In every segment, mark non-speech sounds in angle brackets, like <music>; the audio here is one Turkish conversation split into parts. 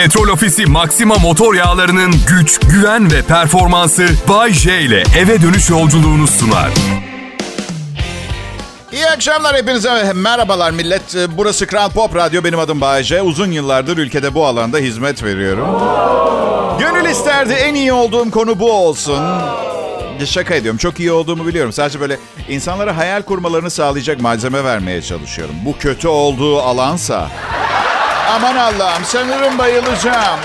Petrol Ofisi Maxima motor yağlarının güç, güven ve performansı Bay J ile eve dönüş yolculuğunu sunar. İyi akşamlar hepinize. Merhabalar millet. Burası Kral Pop Radyo. Benim adım Bayece. Uzun yıllardır ülkede bu alanda hizmet veriyorum. Gönül isterdi en iyi olduğum konu bu olsun. Şaka ediyorum. Çok iyi olduğumu biliyorum. Sadece böyle insanlara hayal kurmalarını sağlayacak malzeme vermeye çalışıyorum. Bu kötü olduğu alansa... Aman Allah'ım sanırım bayılacağım.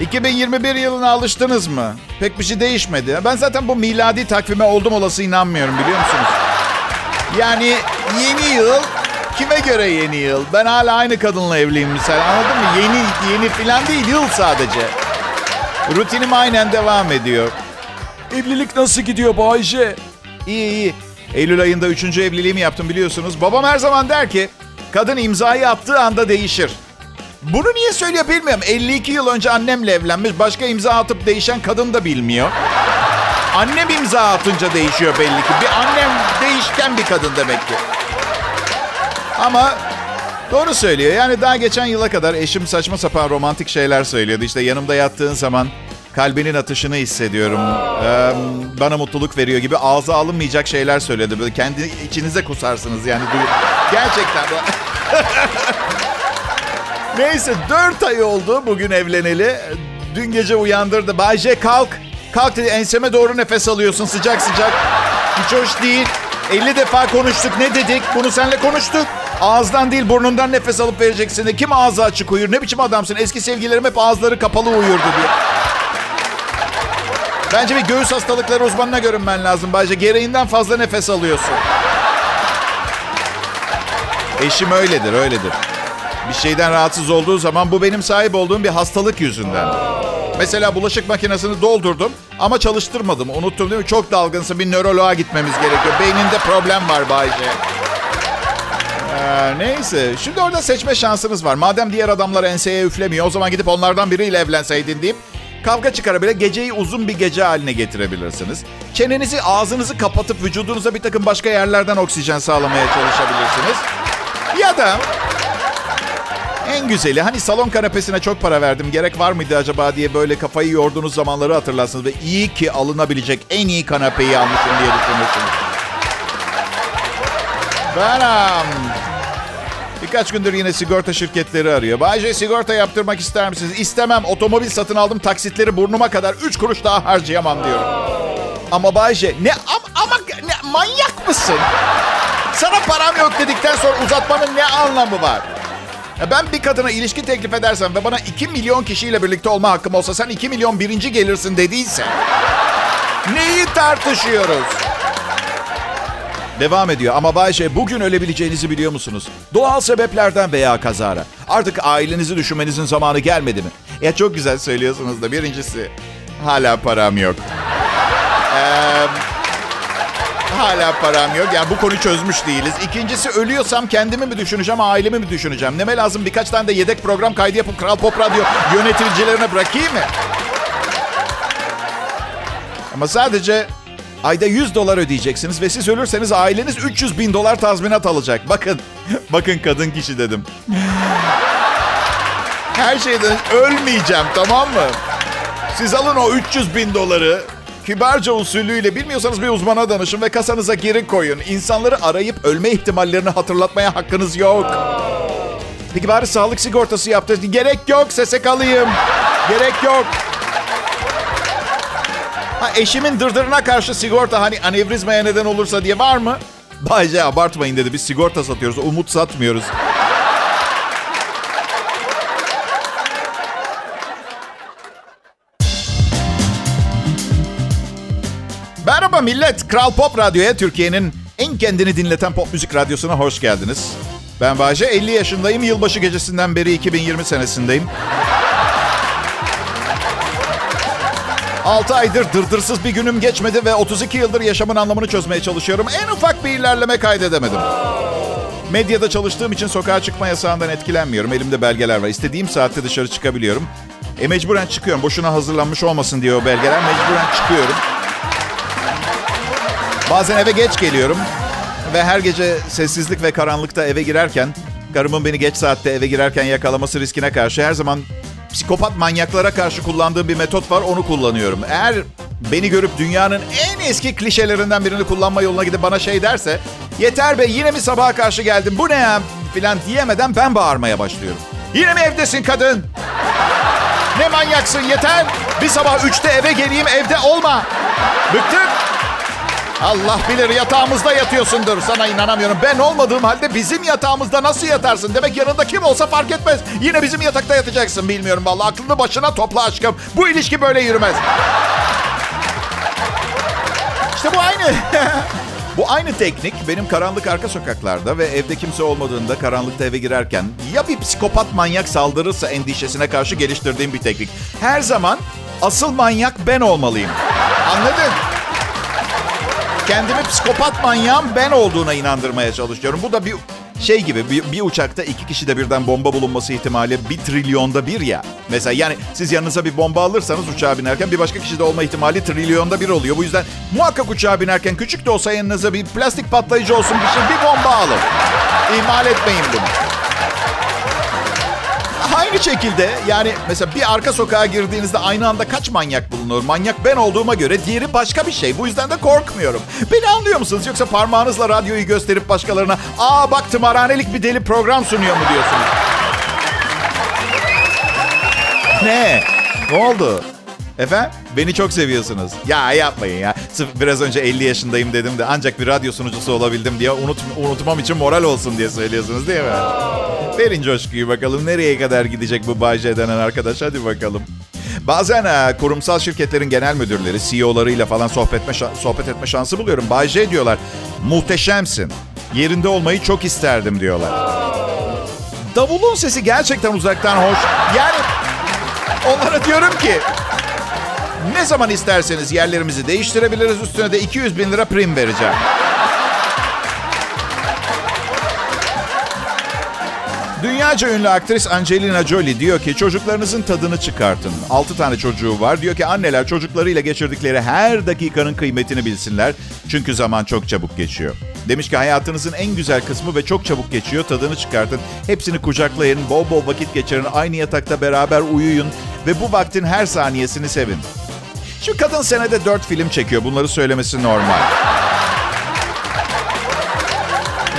2021 yılına alıştınız mı? Pek bir şey değişmedi. Ben zaten bu miladi takvime oldum olası inanmıyorum biliyor musunuz? Yani yeni yıl kime göre yeni yıl? Ben hala aynı kadınla evliyim mesela anladın mı? Yeni yeni falan değil yıl sadece. Rutinim aynen devam ediyor. Evlilik nasıl gidiyor Bayce? İyi iyi. Eylül ayında üçüncü evliliğimi yaptım biliyorsunuz. Babam her zaman der ki kadın imzayı attığı anda değişir. Bunu niye söylüyor bilmiyorum. 52 yıl önce annemle evlenmiş. Başka imza atıp değişen kadın da bilmiyor. Annem imza atınca değişiyor belli ki. Bir annem değişken bir kadın demek ki. Ama doğru söylüyor. Yani daha geçen yıla kadar eşim saçma sapan romantik şeyler söylüyordu. İşte yanımda yattığın zaman kalbinin atışını hissediyorum. Ee, bana mutluluk veriyor gibi ağza alınmayacak şeyler söyledi. Böyle kendi içinize kusarsınız yani. Gerçekten. <laughs> Neyse dört ay oldu bugün evleneli. Dün gece uyandırdı. Bayce kalk. Kalk dedi enseme doğru nefes alıyorsun sıcak sıcak. Hiç hoş değil. 50 defa konuştuk ne dedik? Bunu seninle konuştuk. Ağızdan değil burnundan nefes alıp vereceksin. Kim ağzı açık uyur? Ne biçim adamsın? Eski sevgililerim hep ağızları kapalı uyurdu diye. Bence bir göğüs hastalıkları uzmanına görünmen lazım Bayce. Gereğinden fazla nefes alıyorsun. Eşim öyledir, öyledir. Bir şeyden rahatsız olduğu zaman bu benim sahip olduğum bir hastalık yüzünden. Mesela bulaşık makinesini doldurdum ama çalıştırmadım. Unuttum değil mi? Çok dalgınsın. Bir nöroloğa gitmemiz gerekiyor. Beyninde problem var Bayce. Ee, neyse. Şimdi orada seçme şansınız var. Madem diğer adamlar enseye üflemiyor o zaman gidip onlardan biriyle evlenseydin deyip kavga çıkarabilir. Geceyi uzun bir gece haline getirebilirsiniz. Çenenizi ağzınızı kapatıp vücudunuza bir takım başka yerlerden oksijen sağlamaya çalışabilirsiniz. Ya da en güzeli hani salon kanepesine çok para verdim gerek var mıydı acaba diye böyle kafayı yorduğunuz zamanları hatırlarsınız ve iyi ki alınabilecek en iyi kanepeyi almışım diye düşünürsünüz. Benim. Birkaç gündür yine sigorta şirketleri arıyor. Bayce sigorta yaptırmak ister misiniz? İstemem. Otomobil satın aldım. Taksitleri burnuma kadar 3 kuruş daha harcayamam diyorum. Ama Bayce ne ama, ama ne, manyak mısın? Sana param yok dedikten sonra uzatmanın ne anlamı var? Ben bir kadına ilişki teklif edersem ve bana 2 milyon kişiyle birlikte olma hakkım olsa sen 2 milyon birinci gelirsin dediyse neyi tartışıyoruz? Devam ediyor ama Bayşe bugün ölebileceğinizi biliyor musunuz? Doğal sebeplerden veya kazara. Artık ailenizi düşünmenizin zamanı gelmedi mi? Ya çok güzel söylüyorsunuz da birincisi hala param yok. Eee... Hala param yok. Yani bu konuyu çözmüş değiliz. İkincisi ölüyorsam kendimi mi düşüneceğim, ailemi mi düşüneceğim? Neme lazım birkaç tane de yedek program kaydı yapıp Kral Pop Radyo yöneticilerine bırakayım mı? Ama sadece ayda 100 dolar ödeyeceksiniz ve siz ölürseniz aileniz 300 bin dolar tazminat alacak. Bakın, <laughs> bakın kadın kişi dedim. Her şeyden ölmeyeceğim tamam mı? Siz alın o 300 bin doları kibarca usulüyle bilmiyorsanız bir uzmana danışın ve kasanıza geri koyun. İnsanları arayıp ölme ihtimallerini hatırlatmaya hakkınız yok. Peki bari sağlık sigortası yaptı. Gerek yok sese kalayım. Gerek yok. Ha, eşimin dırdırına karşı sigorta hani anevrizmaya neden olursa diye var mı? Bayce abartmayın dedi. Biz sigorta satıyoruz. Umut satmıyoruz. Merhaba millet. Kral Pop Radyo'ya Türkiye'nin en kendini dinleten pop müzik radyosuna hoş geldiniz. Ben Bayce, 50 yaşındayım. Yılbaşı gecesinden beri 2020 senesindeyim. 6 aydır dırdırsız bir günüm geçmedi ve 32 yıldır yaşamın anlamını çözmeye çalışıyorum. En ufak bir ilerleme kaydedemedim. Medyada çalıştığım için sokağa çıkma yasağından etkilenmiyorum. Elimde belgeler var. İstediğim saatte dışarı çıkabiliyorum. E mecburen çıkıyorum. Boşuna hazırlanmış olmasın diye o belgeler. Mecburen çıkıyorum. Bazen eve geç geliyorum. Ve her gece sessizlik ve karanlıkta eve girerken Karımın beni geç saatte eve girerken yakalaması riskine karşı her zaman psikopat manyaklara karşı kullandığım bir metot var. Onu kullanıyorum. Eğer beni görüp dünyanın en eski klişelerinden birini kullanma yoluna gidip bana şey derse... Yeter be yine mi sabaha karşı geldim bu ne ya filan diyemeden ben bağırmaya başlıyorum. Yine mi evdesin kadın? Ne manyaksın yeter. Bir sabah üçte eve geleyim evde olma. Bıktık. Allah bilir yatağımızda yatıyorsundur. Sana inanamıyorum. Ben olmadığım halde bizim yatağımızda nasıl yatarsın? Demek yanında kim olsa fark etmez. Yine bizim yatakta yatacaksın. Bilmiyorum vallahi aklını başına topla aşkım. Bu ilişki böyle yürümez. İşte bu aynı. <laughs> bu aynı teknik benim karanlık arka sokaklarda ve evde kimse olmadığında karanlıkta eve girerken ya bir psikopat manyak saldırırsa endişesine karşı geliştirdiğim bir teknik. Her zaman asıl manyak ben olmalıyım. Anladın? Kendimi psikopat manyağın ben olduğuna inandırmaya çalışıyorum. Bu da bir şey gibi bir, bir uçakta iki kişi de birden bomba bulunması ihtimali bir trilyonda bir ya. Mesela yani siz yanınıza bir bomba alırsanız uçağa binerken bir başka kişi de olma ihtimali trilyonda bir oluyor. Bu yüzden muhakkak uçağa binerken küçük de olsa yanınıza bir plastik patlayıcı olsun bir şey bir bomba alın. İhmal etmeyin bunu. Aynı şekilde yani mesela bir arka sokağa girdiğinizde aynı anda kaç manyak bulunur? Manyak ben olduğuma göre diğeri başka bir şey. Bu yüzden de korkmuyorum. Beni anlıyor musunuz? Yoksa parmağınızla radyoyu gösterip başkalarına ''Aa bak tımarhanelik bir deli program sunuyor mu?'' diyorsunuz. ne? Ne oldu? Efendim? Beni çok seviyorsunuz. Ya yapmayın ya. Sırf biraz önce 50 yaşındayım dedim de ancak bir radyo sunucusu olabildim diye unut, unutmam için moral olsun diye söylüyorsunuz değil mi? Verin coşkuyu bakalım. Nereye kadar gidecek bu Bay J denen arkadaş? Hadi bakalım. Bazen ha, kurumsal şirketlerin genel müdürleri, CEO'larıyla falan sohbet etme, sohbet etme şansı buluyorum. Bay J diyorlar, muhteşemsin. Yerinde olmayı çok isterdim diyorlar. Davulun sesi gerçekten uzaktan hoş. Yani onlara diyorum ki ne zaman isterseniz yerlerimizi değiştirebiliriz. Üstüne de 200 bin lira prim vereceğim. Dünyaca ünlü aktris Angelina Jolie diyor ki çocuklarınızın tadını çıkartın. 6 tane çocuğu var. Diyor ki anneler çocuklarıyla geçirdikleri her dakikanın kıymetini bilsinler. Çünkü zaman çok çabuk geçiyor. Demiş ki hayatınızın en güzel kısmı ve çok çabuk geçiyor. Tadını çıkartın. Hepsini kucaklayın. Bol bol vakit geçirin. Aynı yatakta beraber uyuyun. Ve bu vaktin her saniyesini sevin. Şu kadın senede 4 film çekiyor. Bunları söylemesi normal.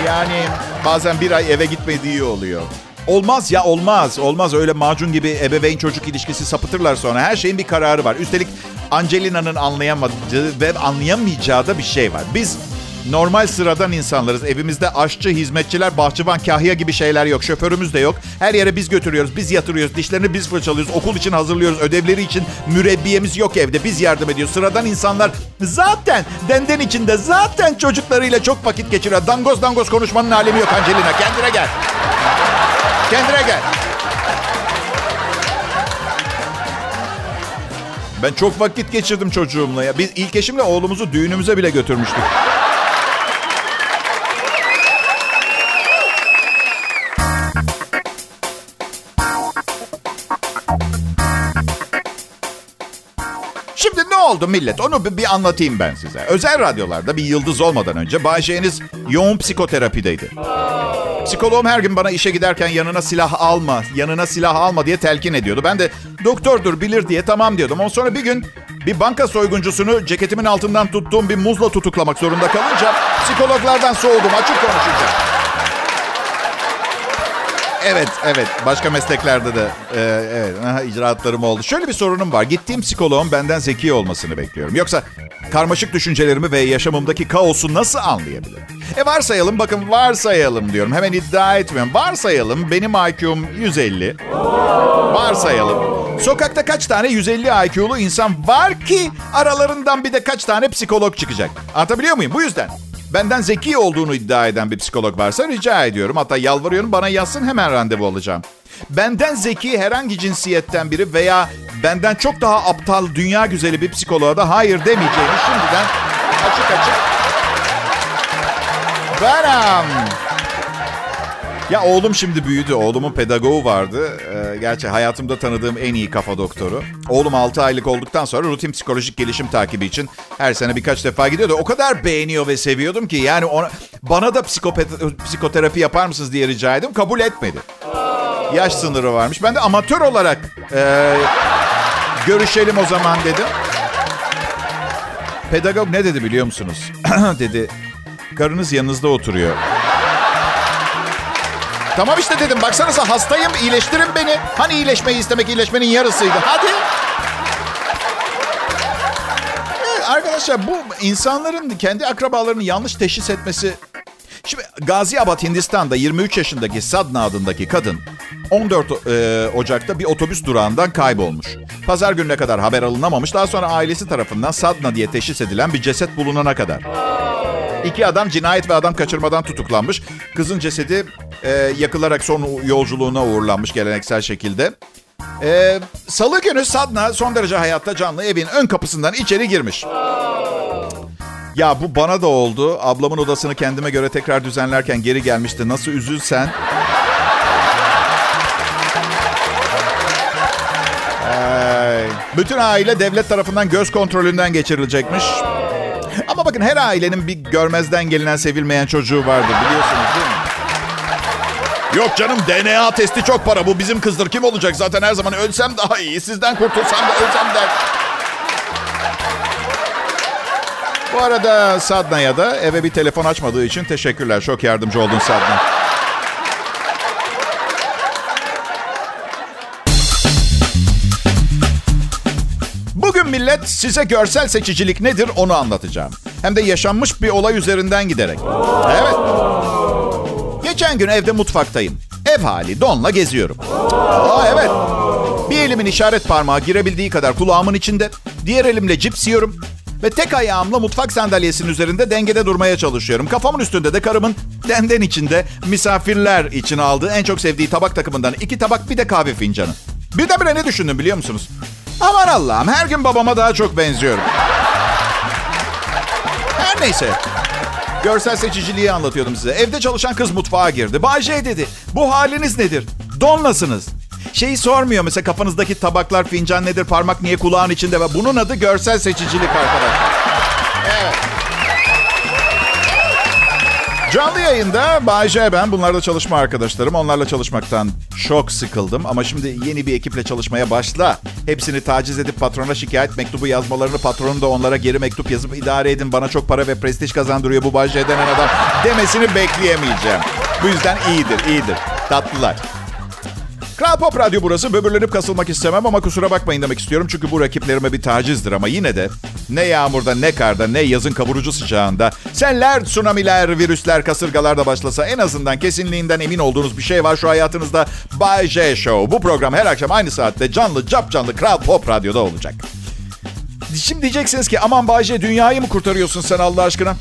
Yani bazen bir ay eve gitmediği oluyor. Olmaz ya olmaz. Olmaz öyle macun gibi ebeveyn çocuk ilişkisi sapıtırlar sonra. Her şeyin bir kararı var. Üstelik Angelina'nın anlayamadığı ve anlayamayacağı da bir şey var. Biz normal sıradan insanlarız. Evimizde aşçı, hizmetçiler, bahçıvan, kahya gibi şeyler yok. Şoförümüz de yok. Her yere biz götürüyoruz, biz yatırıyoruz. Dişlerini biz fırçalıyoruz. Okul için hazırlıyoruz. Ödevleri için mürebbiyemiz yok evde. Biz yardım ediyoruz. Sıradan insanlar zaten denden içinde zaten çocuklarıyla çok vakit geçiriyor. Dangoz dangoz konuşmanın alemi yok Angelina. Kendine gel. Kendine gel. Ben çok vakit geçirdim çocuğumla ya. Biz ilk eşimle oğlumuzu düğünümüze bile götürmüştük. Oldu millet? Onu bir, bir anlatayım ben size. Özel radyolarda bir yıldız olmadan önce Bay J'niz yoğun psikoterapideydi. Psikoloğum her gün bana işe giderken yanına silah alma, yanına silah alma diye telkin ediyordu. Ben de doktordur bilir diye tamam diyordum. Ama sonra bir gün bir banka soyguncusunu ceketimin altından tuttuğum bir muzla tutuklamak zorunda kalınca psikologlardan soğudum. Açık konuşacağım. Evet, evet. Başka mesleklerde de e, evet, aha, icraatlarım oldu. Şöyle bir sorunum var. Gittiğim psikoloğun benden zeki olmasını bekliyorum. Yoksa karmaşık düşüncelerimi ve yaşamımdaki kaosu nasıl anlayabilir? E varsayalım, bakın varsayalım diyorum. Hemen iddia etmiyorum. Varsayalım benim IQ'm 150. Varsayalım. Sokakta kaç tane 150 IQ'lu insan var ki aralarından bir de kaç tane psikolog çıkacak? Anlatabiliyor muyum? Bu yüzden. Benden zeki olduğunu iddia eden bir psikolog varsa rica ediyorum. Hatta yalvarıyorum bana yazsın hemen randevu alacağım. Benden zeki herhangi cinsiyetten biri veya benden çok daha aptal dünya güzeli bir psikoloğa da hayır demeyeceğimi şimdiden açık açık. Beram. Ya oğlum şimdi büyüdü. Oğlumun pedagogu vardı. Ee, gerçi hayatımda tanıdığım en iyi kafa doktoru. Oğlum 6 aylık olduktan sonra rutin psikolojik gelişim takibi için her sene birkaç defa gidiyordu. O kadar beğeniyor ve seviyordum ki yani ona, bana da psikoterapi yapar mısınız diye rica ettim. Kabul etmedi. Yaş sınırı varmış. Ben de amatör olarak e, görüşelim o zaman dedim. Pedagog ne dedi biliyor musunuz? <clears throat> dedi, karınız yanınızda oturuyor. Tamam işte dedim. Baksanıza hastayım. iyileştirin beni. Hani iyileşmeyi istemek iyileşmenin yarısıydı. Hadi. Evet, arkadaşlar bu insanların kendi akrabalarını yanlış teşhis etmesi... Şimdi Gaziabad Hindistan'da 23 yaşındaki Sadna adındaki kadın 14 e, Ocak'ta bir otobüs durağından kaybolmuş. Pazar gününe kadar haber alınamamış. Daha sonra ailesi tarafından Sadna diye teşhis edilen bir ceset bulunana kadar. İki adam cinayet ve adam kaçırmadan tutuklanmış. Kızın cesedi e, yakılarak son yolculuğuna uğurlanmış geleneksel şekilde. E, Salı günü Sadna son derece hayatta canlı evin ön kapısından içeri girmiş. Ya bu bana da oldu. Ablamın odasını kendime göre tekrar düzenlerken geri gelmişti. Nasıl üzülsen. Bütün aile devlet tarafından göz kontrolünden geçirilecekmiş. Ama bakın her ailenin bir görmezden gelinen sevilmeyen çocuğu vardır biliyorsunuz değil mi? Yok canım DNA testi çok para. Bu bizim kızdır. Kim olacak? Zaten her zaman ölsem daha iyi. Sizden kurtulsam da ölsem der. Bu arada Sadna'ya da eve bir telefon açmadığı için teşekkürler. Çok yardımcı oldun Sadna. Millet size görsel seçicilik nedir onu anlatacağım. Hem de yaşanmış bir olay üzerinden giderek. Evet. Geçen gün evde mutfaktayım. Ev hali donla geziyorum. Aa evet. Bir elimin işaret parmağı girebildiği kadar kulağımın içinde. Diğer elimle cips yiyorum. Ve tek ayağımla mutfak sandalyesinin üzerinde dengede durmaya çalışıyorum. Kafamın üstünde de karımın denden içinde misafirler için aldığı en çok sevdiği tabak takımından iki tabak bir de kahve fincanı. Birdenbire ne düşündüm biliyor musunuz? Aman Allah'ım her gün babama daha çok benziyorum. Her neyse. Görsel seçiciliği anlatıyordum size. Evde çalışan kız mutfağa girdi. Bayce dedi. Bu haliniz nedir? Donlasınız. Şeyi sormuyor mesela kafanızdaki tabaklar, fincan nedir, parmak niye kulağın içinde ve bunun adı görsel seçicilik arkadaşlar. Evet. Canlı yayında Bayce ben. Bunlar da çalışma arkadaşlarım. Onlarla çalışmaktan çok sıkıldım. Ama şimdi yeni bir ekiple çalışmaya başla. Hepsini taciz edip patrona şikayet mektubu yazmalarını patronu da onlara geri mektup yazıp idare edin. Bana çok para ve prestij kazandırıyor bu Bayce denen adam demesini bekleyemeyeceğim. Bu yüzden iyidir, iyidir. Tatlılar. Kral Pop Radyo burası. Böbürlenip kasılmak istemem ama kusura bakmayın demek istiyorum. Çünkü bu rakiplerime bir tacizdir ama yine de ne yağmurda ne karda ne yazın kavurucu sıcağında seller, tsunamiler, virüsler, kasırgalar da başlasa en azından kesinliğinden emin olduğunuz bir şey var şu hayatınızda. Bay J Show. Bu program her akşam aynı saatte canlı cap canlı Kral Pop Radyo'da olacak. Şimdi diyeceksiniz ki aman Bay J dünyayı mı kurtarıyorsun sen Allah aşkına?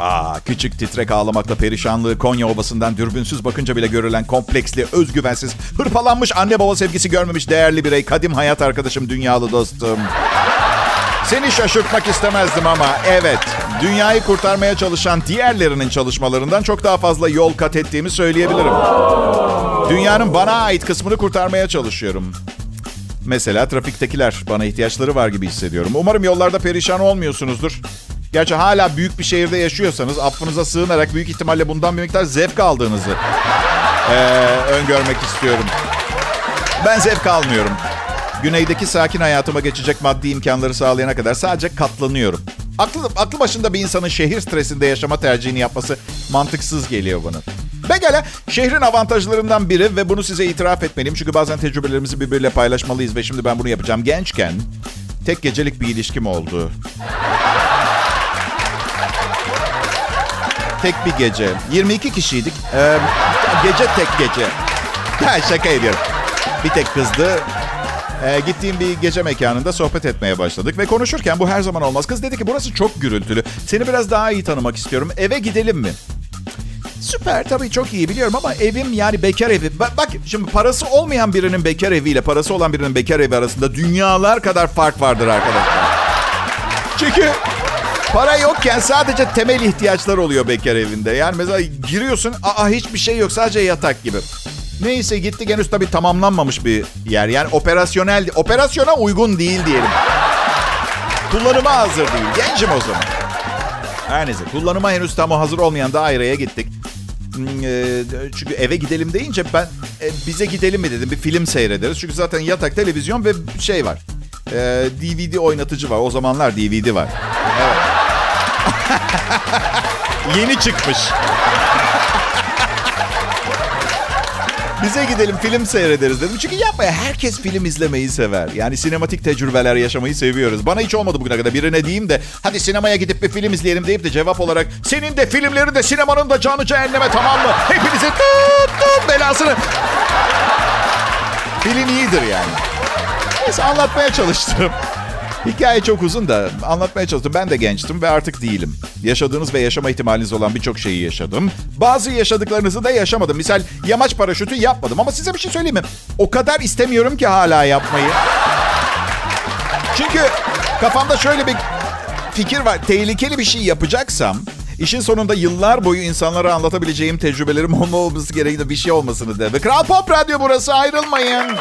Aa, küçük titrek ağlamakla perişanlığı Konya Obası'ndan dürbünsüz bakınca bile görülen kompleksli, özgüvensiz, hırpalanmış anne baba sevgisi görmemiş değerli birey, kadim hayat arkadaşım, dünyalı dostum. Seni şaşırtmak istemezdim ama evet, dünyayı kurtarmaya çalışan diğerlerinin çalışmalarından çok daha fazla yol kat ettiğimi söyleyebilirim. Dünyanın bana ait kısmını kurtarmaya çalışıyorum. Mesela trafiktekiler bana ihtiyaçları var gibi hissediyorum. Umarım yollarda perişan olmuyorsunuzdur. Gerçi hala büyük bir şehirde yaşıyorsanız affınıza sığınarak büyük ihtimalle bundan bir miktar zevk aldığınızı ee, öngörmek istiyorum. Ben zevk almıyorum. Güneydeki sakin hayatıma geçecek maddi imkanları sağlayana kadar sadece katlanıyorum. Aklı, aklı başında bir insanın şehir stresinde yaşama tercihini yapması mantıksız geliyor bana. Pekala, şehrin avantajlarından biri ve bunu size itiraf etmeliyim. Çünkü bazen tecrübelerimizi birbiriyle paylaşmalıyız ve şimdi ben bunu yapacağım. Gençken tek gecelik bir ilişkim oldu. Tek bir gece. 22 kişiydik. Ee, gece tek gece. Ha, şaka ediyorum. Bir tek kızdı. Ee, gittiğim bir gece mekanında sohbet etmeye başladık. Ve konuşurken bu her zaman olmaz. Kız dedi ki burası çok gürültülü. Seni biraz daha iyi tanımak istiyorum. Eve gidelim mi? Süper tabii çok iyi biliyorum ama evim yani bekar evi. Bak, bak şimdi parası olmayan birinin bekar eviyle parası olan birinin bekar evi arasında dünyalar kadar fark vardır arkadaşlar. Çünkü Para yokken sadece temel ihtiyaçlar oluyor bekar evinde. Yani mesela giriyorsun, aa hiçbir şey yok sadece yatak gibi. Neyse gitti henüz tabii tamamlanmamış bir yer. Yani operasyonel, operasyona uygun değil diyelim. Kullanıma hazır değil. Gencim o zaman. Her neyse kullanıma henüz tam hazır olmayan daireye gittik. Hmm, e, Çünkü eve gidelim deyince ben e, bize gidelim mi dedim bir film seyrederiz. Çünkü zaten yatak, televizyon ve şey var. E, DVD oynatıcı var. O zamanlar DVD var. Evet. <laughs> Yeni çıkmış. Bize gidelim film seyrederiz dedim. Çünkü yapmaya herkes film izlemeyi sever. Yani sinematik tecrübeler yaşamayı seviyoruz. Bana hiç olmadı bugüne kadar birine diyeyim de hadi sinemaya gidip bir film izleyelim deyip de cevap olarak senin de filmlerin de sinemanın da canı cehenneme tamam mı? Hepinize tut tut belasını. Film iyidir yani. Neyse anlatmaya çalıştım. Hikaye çok uzun da anlatmaya çalıştım. Ben de gençtim ve artık değilim. Yaşadığınız ve yaşama ihtimaliniz olan birçok şeyi yaşadım. Bazı yaşadıklarınızı da yaşamadım. Misal yamaç paraşütü yapmadım. Ama size bir şey söyleyeyim mi? O kadar istemiyorum ki hala yapmayı. Çünkü kafamda şöyle bir fikir var. Tehlikeli bir şey yapacaksam işin sonunda yıllar boyu insanlara anlatabileceğim tecrübelerim olma <laughs> olması gerektiğinde bir şey olmasını de. Ve Kral Pop Radyo burası ayrılmayın.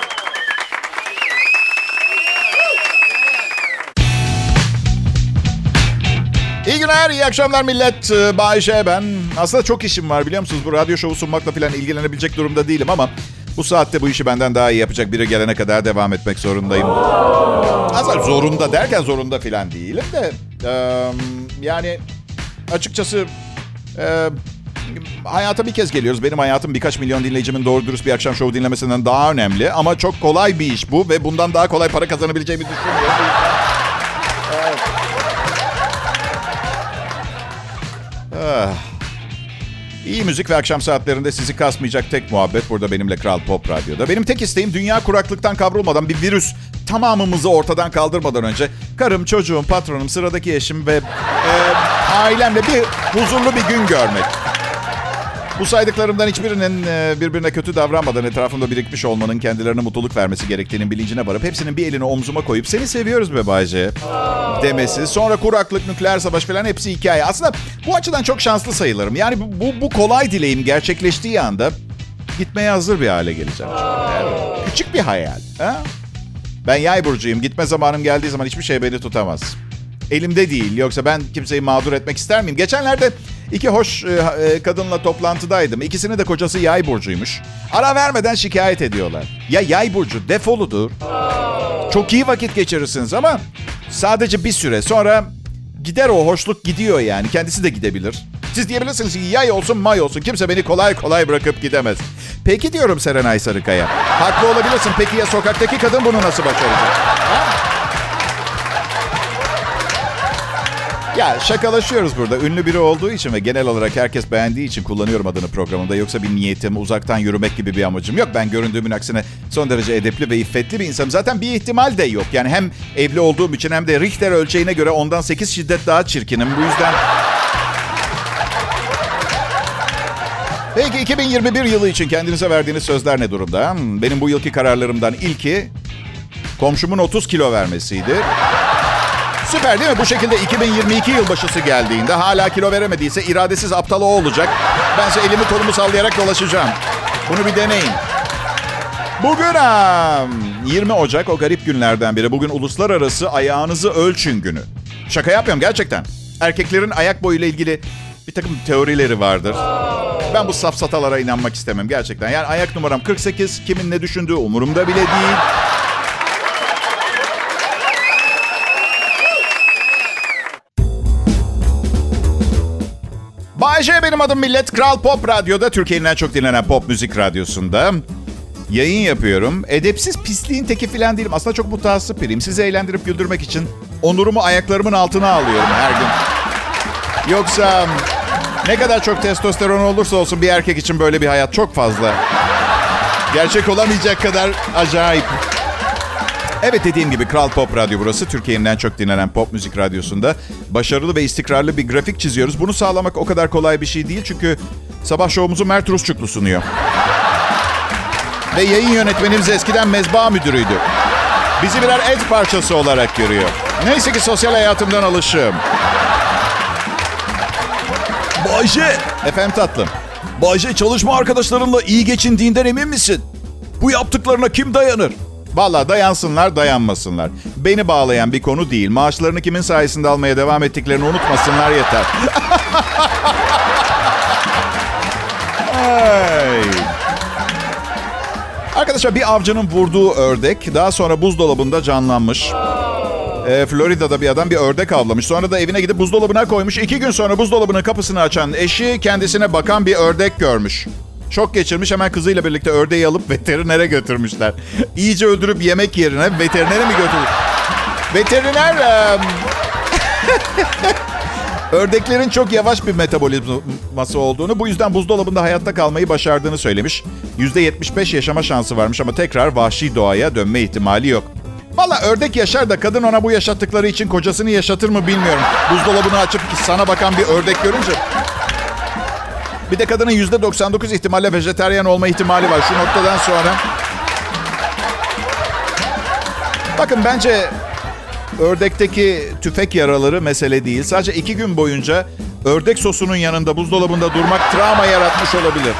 Günler, iyi akşamlar millet. Ee, Bayşe ben. Aslında çok işim var biliyor musunuz? Bu radyo şovu sunmakla falan ilgilenebilecek durumda değilim ama... Bu saatte bu işi benden daha iyi yapacak biri gelene kadar devam etmek zorundayım. Aslında zorunda derken zorunda falan değilim de... yani açıkçası... hayata bir kez geliyoruz. Benim hayatım birkaç milyon dinleyicimin doğru dürüst bir akşam şovu dinlemesinden daha önemli. Ama çok kolay bir iş bu ve bundan daha kolay para kazanabileceğimi düşünmüyorum. İyi müzik ve akşam saatlerinde sizi kasmayacak tek muhabbet burada benimle Kral Pop Radyo'da. Benim tek isteğim dünya kuraklıktan kavrulmadan bir virüs tamamımızı ortadan kaldırmadan önce karım, çocuğum, patronum, sıradaki eşim ve e, ailemle bir huzurlu bir gün görmek. Bu saydıklarımdan hiçbirinin e, birbirine kötü davranmadan etrafımda birikmiş olmanın kendilerine mutluluk vermesi gerektiğinin bilincine varıp hepsinin bir elini omzuma koyup seni seviyoruz be Bayce demesi. Sonra kuraklık, nükleer savaş falan hepsi hikaye. Aslında bu açıdan çok şanslı sayılırım. Yani bu, bu, kolay dileğim gerçekleştiği anda gitmeye hazır bir hale geleceğim. Evet. Küçük bir hayal. Ha? Ben yay burcuyum. Gitme zamanım geldiği zaman hiçbir şey beni tutamaz. Elimde değil. Yoksa ben kimseyi mağdur etmek ister miyim? Geçenlerde iki hoş e, e, kadınla toplantıdaydım. İkisinin de kocası yay burcuymuş. Ara vermeden şikayet ediyorlar. Ya yay burcu defoludur. Çok iyi vakit geçirirsiniz ama sadece bir süre sonra gider o hoşluk gidiyor yani. Kendisi de gidebilir. Siz diyebilirsiniz ki yay olsun may olsun kimse beni kolay kolay bırakıp gidemez. Peki diyorum Serenay Sarıkaya. Haklı olabilirsin. Peki ya sokaktaki kadın bunu nasıl başaracak? Ha? Ya şakalaşıyoruz burada. Ünlü biri olduğu için ve genel olarak herkes beğendiği için kullanıyorum adını programımda. Yoksa bir niyetim uzaktan yürümek gibi bir amacım yok. Ben göründüğümün aksine son derece edepli ve iffetli bir insanım. Zaten bir ihtimal de yok. Yani hem evli olduğum için hem de Richter ölçeğine göre ondan 8 şiddet daha çirkinim. Bu yüzden... Peki 2021 yılı için kendinize verdiğiniz sözler ne durumda? Benim bu yılki kararlarımdan ilki komşumun 30 kilo vermesiydi. Süper değil mi? Bu şekilde 2022 yılbaşısı geldiğinde hala kilo veremediyse iradesiz aptal o olacak. Bense elimi kolumu sallayarak dolaşacağım. Bunu bir deneyin. Bugün ha, 20 Ocak o garip günlerden biri. Bugün uluslararası ayağınızı ölçün günü. Şaka yapmıyorum gerçekten. Erkeklerin ayak boyuyla ilgili bir takım teorileri vardır. Ben bu safsatalara inanmak istemem gerçekten. Yani ayak numaram 48, kimin ne düşündüğü umurumda bile değil. Bay J benim adım millet. Kral Pop Radyo'da Türkiye'nin en çok dinlenen pop müzik radyosunda. Yayın yapıyorum. Edepsiz pisliğin teki falan değilim. Aslında çok mutasip biriyim. Sizi eğlendirip güldürmek için onurumu ayaklarımın altına alıyorum her gün. Yoksa ne kadar çok testosteron olursa olsun bir erkek için böyle bir hayat çok fazla. Gerçek olamayacak kadar acayip. Evet dediğim gibi Kral Pop Radyo burası. Türkiye'nin en çok dinlenen pop müzik radyosunda. Başarılı ve istikrarlı bir grafik çiziyoruz. Bunu sağlamak o kadar kolay bir şey değil. Çünkü sabah şovumuzu Mert Rusçuklu sunuyor. Ve yayın yönetmenimiz eskiden mezba müdürüydü. Bizi birer et parçası olarak görüyor. Neyse ki sosyal hayatımdan alışığım. Bayce, Efendim tatlım. Bayce çalışma arkadaşlarınla iyi geçindiğinden emin misin? Bu yaptıklarına kim dayanır? Valla dayansınlar dayanmasınlar. Beni bağlayan bir konu değil. Maaşlarını kimin sayesinde almaya devam ettiklerini unutmasınlar yeter. <laughs> Ay. Arkadaşlar bir avcının vurduğu ördek daha sonra buzdolabında canlanmış. Ee, Florida'da bir adam bir ördek avlamış. Sonra da evine gidip buzdolabına koymuş. İki gün sonra buzdolabının kapısını açan eşi kendisine bakan bir ördek görmüş. Şok geçirmiş hemen kızıyla birlikte ördeği alıp <laughs> veterinere götürmüşler. İyice öldürüp yemek yerine veterinere mi götürdü? Veteriner... <laughs> Ördeklerin çok yavaş bir metabolizması olduğunu, bu yüzden buzdolabında hayatta kalmayı başardığını söylemiş. %75 yaşama şansı varmış ama tekrar vahşi doğaya dönme ihtimali yok. Valla ördek yaşar da kadın ona bu yaşattıkları için kocasını yaşatır mı bilmiyorum. Buzdolabını açıp sana bakan bir ördek görünce. Bir de kadının %99 ihtimalle vejeteryan olma ihtimali var şu noktadan sonra. Bakın bence ördekteki tüfek yaraları mesele değil. Sadece iki gün boyunca ördek sosunun yanında buzdolabında durmak travma yaratmış olabilir.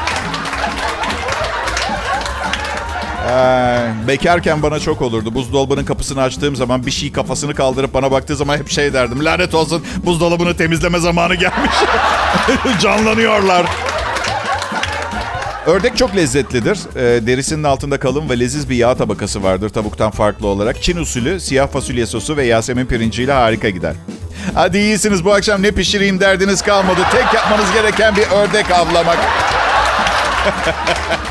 Ee, bekarken bana çok olurdu. Buzdolabının kapısını açtığım zaman bir şey kafasını kaldırıp bana baktığı zaman hep şey derdim. Lanet olsun buzdolabını temizleme zamanı gelmiş. <laughs> Canlanıyorlar. Ördek çok lezzetlidir. Ee, derisinin altında kalın ve leziz bir yağ tabakası vardır tavuktan farklı olarak. Çin usulü siyah fasulye sosu ve Yasemin pirinciyle harika gider. Hadi iyisiniz bu akşam ne pişireyim derdiniz kalmadı. Tek yapmanız gereken bir ördek avlamak. <laughs>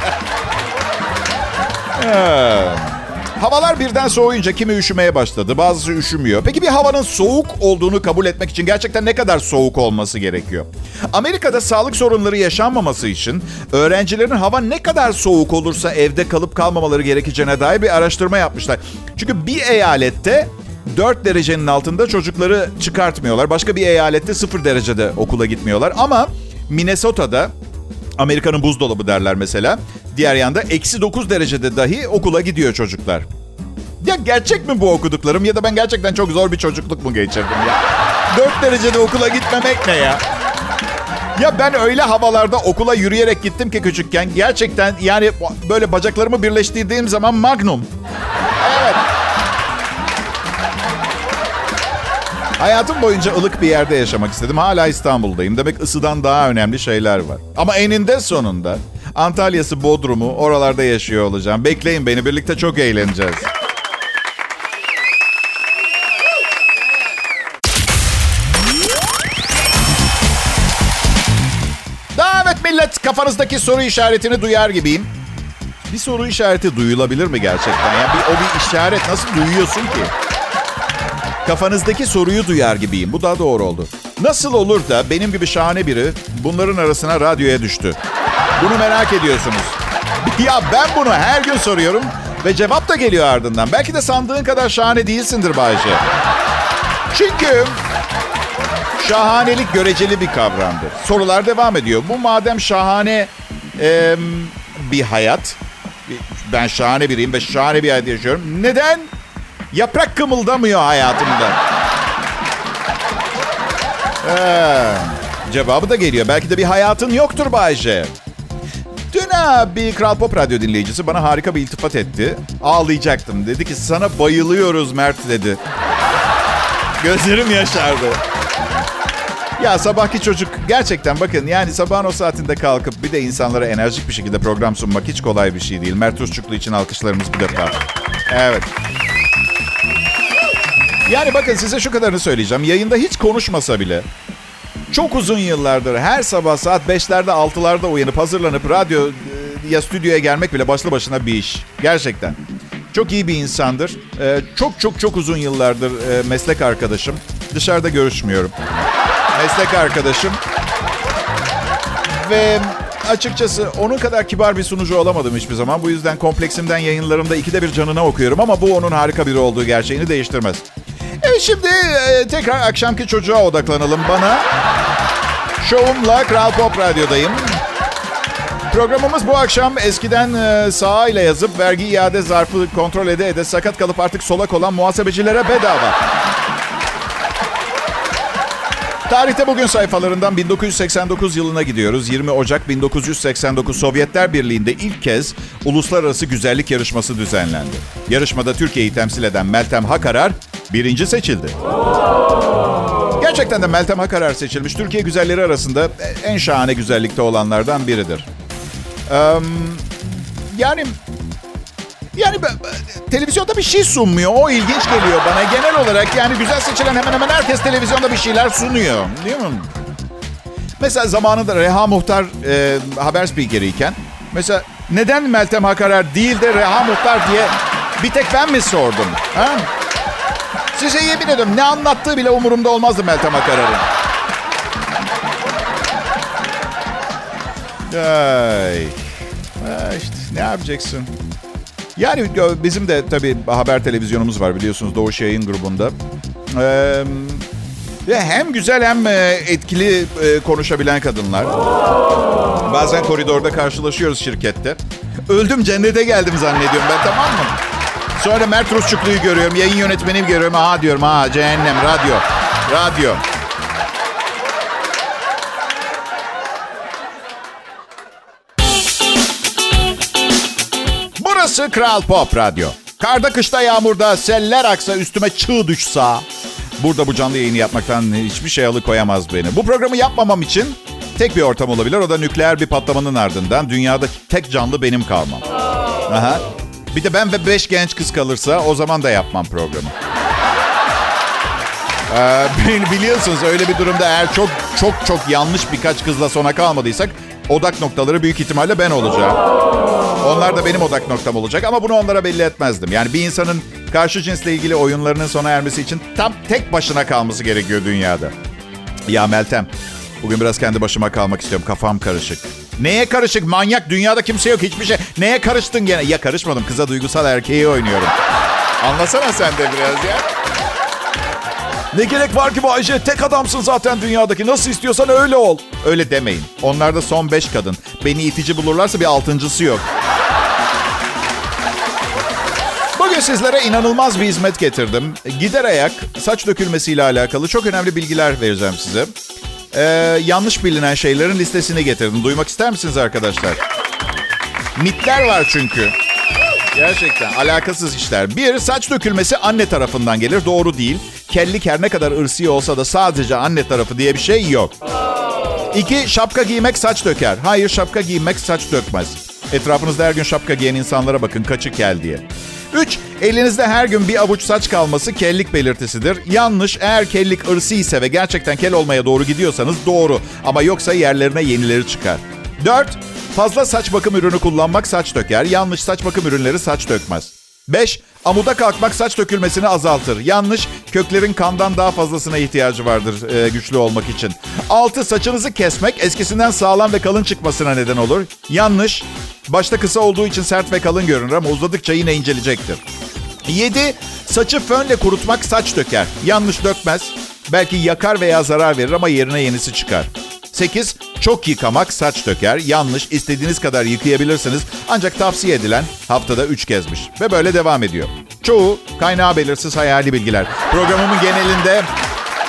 Havalar birden soğuyunca kimi üşümeye başladı, bazısı üşümüyor. Peki bir havanın soğuk olduğunu kabul etmek için gerçekten ne kadar soğuk olması gerekiyor? Amerika'da sağlık sorunları yaşanmaması için öğrencilerin hava ne kadar soğuk olursa evde kalıp kalmamaları gerekeceğine dair bir araştırma yapmışlar. Çünkü bir eyalette 4 derecenin altında çocukları çıkartmıyorlar. Başka bir eyalette 0 derecede okula gitmiyorlar. Ama Minnesota'da Amerika'nın buzdolabı derler mesela. Diğer yanda eksi 9 derecede dahi okula gidiyor çocuklar. Ya gerçek mi bu okuduklarım ya da ben gerçekten çok zor bir çocukluk mu geçirdim ya? 4 derecede okula gitmemek ne ya? Ya ben öyle havalarda okula yürüyerek gittim ki küçükken gerçekten yani böyle bacaklarımı birleştirdiğim zaman magnum. Evet. Hayatım boyunca ılık bir yerde yaşamak istedim. Hala İstanbul'dayım. Demek ısıdan daha önemli şeyler var. Ama eninde sonunda Antalya'sı, Bodrum'u oralarda yaşıyor olacağım. Bekleyin beni. Birlikte çok eğleneceğiz. Daha evet millet kafanızdaki soru işaretini duyar gibiyim. Bir soru işareti duyulabilir mi gerçekten? Ya bir, o bir işaret nasıl duyuyorsun ki? Kafanızdaki soruyu duyar gibiyim. Bu daha doğru oldu. Nasıl olur da benim gibi şahane biri bunların arasına radyoya düştü? Bunu merak ediyorsunuz. Ya ben bunu her gün soruyorum ve cevap da geliyor ardından. Belki de sandığın kadar şahane değilsindir Bayşe. Çünkü şahanelik göreceli bir kavramdır. Sorular devam ediyor. Bu madem şahane e, bir hayat, ben şahane biriyim ve şahane bir hayat yaşıyorum. Neden yaprak kımıldamıyor hayatımda? Ee, cevabı da geliyor. Belki de bir hayatın yoktur Bayce. Dün ha, bir Kral Pop Radyo dinleyicisi bana harika bir iltifat etti. Ağlayacaktım. Dedi ki sana bayılıyoruz Mert dedi. Gözlerim yaşardı. Ya sabahki çocuk gerçekten bakın yani sabahın o saatinde kalkıp bir de insanlara enerjik bir şekilde program sunmak hiç kolay bir şey değil. Mert Uççuklu için alkışlarımız bir defa. Evet. Yani bakın size şu kadarını söyleyeceğim. Yayında hiç konuşmasa bile çok uzun yıllardır her sabah saat 5'lerde 6'larda uyanıp hazırlanıp radyo e, ya stüdyoya gelmek bile başlı başına bir iş. Gerçekten. Çok iyi bir insandır. Ee, çok çok çok uzun yıllardır e, meslek arkadaşım. Dışarıda görüşmüyorum. Meslek arkadaşım. Ve açıkçası onun kadar kibar bir sunucu olamadım hiçbir zaman. Bu yüzden kompleksimden yayınlarımda ikide bir canına okuyorum ama bu onun harika biri olduğu gerçeğini değiştirmez. Şimdi e, tekrar akşamki çocuğa odaklanalım bana. Şovumla Kral Pop Radyo'dayım. Programımız bu akşam eskiden e, sağa ile yazıp vergi iade zarfı kontrol ede ede sakat kalıp artık solak olan muhasebecilere bedava. Tarihte bugün sayfalarından 1989 yılına gidiyoruz. 20 Ocak 1989 Sovyetler Birliği'nde ilk kez uluslararası güzellik yarışması düzenlendi. Yarışmada Türkiye'yi temsil eden Meltem Hakarar birinci seçildi. Gerçekten de Meltem Hakarar seçilmiş. Türkiye güzelleri arasında en şahane güzellikte olanlardan biridir. Ee, yani yani televizyonda bir şey sunmuyor. O ilginç geliyor bana. Genel olarak yani güzel seçilen hemen hemen herkes televizyonda bir şeyler sunuyor. Değil mi? Mesela zamanında Reha Muhtar e, haber spikeriyken mesela neden Meltem Hakarer değil de Reha Muhtar diye bir tek ben mi sordum? Ha? Size yemin ediyorum ne anlattığı bile umurumda olmazdı Meltem Akarar'ın. Ay. Ha işte ne yapacaksın? Yani bizim de tabii haber televizyonumuz var biliyorsunuz Doğuş Yayın grubunda. Ee, hem güzel hem etkili konuşabilen kadınlar. Bazen koridorda karşılaşıyoruz şirkette. Öldüm cennete geldim zannediyorum ben tamam mı? Sonra Mert Rusçuklu'yu görüyorum, yayın yönetmenimi görüyorum. Aha diyorum, aha cehennem, radyo, radyo. Burası Kral Pop Radyo. Karda, kışta, yağmurda, seller aksa, üstüme çığ düşsa... Burada bu canlı yayını yapmaktan hiçbir şey alıkoyamaz beni. Bu programı yapmamam için tek bir ortam olabilir. O da nükleer bir patlamanın ardından dünyada tek canlı benim kalmam. Aha. Bir de ben ve beş genç kız kalırsa o zaman da yapmam programı. Ee, biliyorsunuz öyle bir durumda eğer çok çok çok yanlış birkaç kızla sona kalmadıysak odak noktaları büyük ihtimalle ben olacağım. Onlar da benim odak noktam olacak ama bunu onlara belli etmezdim. Yani bir insanın karşı cinsle ilgili oyunlarının sona ermesi için tam tek başına kalması gerekiyor dünyada. Ya Meltem, bugün biraz kendi başıma kalmak istiyorum. Kafam karışık. Neye karışık? Manyak. Dünyada kimse yok. Hiçbir şey. Neye karıştın gene? Ya karışmadım. Kıza duygusal erkeği oynuyorum. Anlasana sen de biraz ya. Ne gerek var ki bu Ayşe? Tek adamsın zaten dünyadaki. Nasıl istiyorsan öyle ol. Öyle demeyin. Onlar da son beş kadın. Beni itici bulurlarsa bir altıncısı yok. Bugün sizlere inanılmaz bir hizmet getirdim. Gider ayak saç dökülmesiyle alakalı çok önemli bilgiler vereceğim size. Ee, yanlış bilinen şeylerin listesini getirdim. Duymak ister misiniz arkadaşlar? Mitler var çünkü. Gerçekten alakasız işler. Bir, saç dökülmesi anne tarafından gelir. Doğru değil. Kellik her ne kadar ırsi olsa da sadece anne tarafı diye bir şey yok. İki, şapka giymek saç döker. Hayır, şapka giymek saç dökmez. Etrafınızda her gün şapka giyen insanlara bakın kaçı kel diye. 3. Elinizde her gün bir avuç saç kalması kellik belirtisidir. Yanlış. Eğer kellik ırsi ise ve gerçekten kel olmaya doğru gidiyorsanız doğru. Ama yoksa yerlerine yenileri çıkar. 4. Fazla saç bakım ürünü kullanmak saç döker. Yanlış saç bakım ürünleri saç dökmez. 5. Amuda kalkmak saç dökülmesini azaltır. Yanlış. Köklerin kandan daha fazlasına ihtiyacı vardır e, güçlü olmak için. 6. Saçınızı kesmek eskisinden sağlam ve kalın çıkmasına neden olur. Yanlış. Başta kısa olduğu için sert ve kalın görünür ama uzadıkça yine incelecektir. 7. Saçı fönle kurutmak saç döker. Yanlış dökmez. Belki yakar veya zarar verir ama yerine yenisi çıkar. 8. Çok yıkamak saç döker. Yanlış. istediğiniz kadar yıkayabilirsiniz. Ancak tavsiye edilen haftada 3 kezmiş. Ve böyle devam ediyor. Çoğu kaynağı belirsiz hayali bilgiler. Programımın genelinde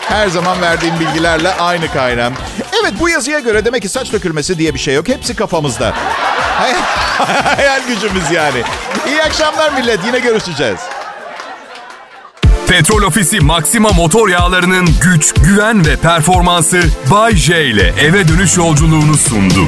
her zaman verdiğim bilgilerle aynı kaynağım. Evet bu yazıya göre demek ki saç dökülmesi diye bir şey yok. Hepsi kafamızda. Hayal gücümüz yani. İyi akşamlar millet. Yine görüşeceğiz. Petrol Ofisi Maxima motor yağlarının güç, güven ve performansı Bay J ile eve dönüş yolculuğunu sundu.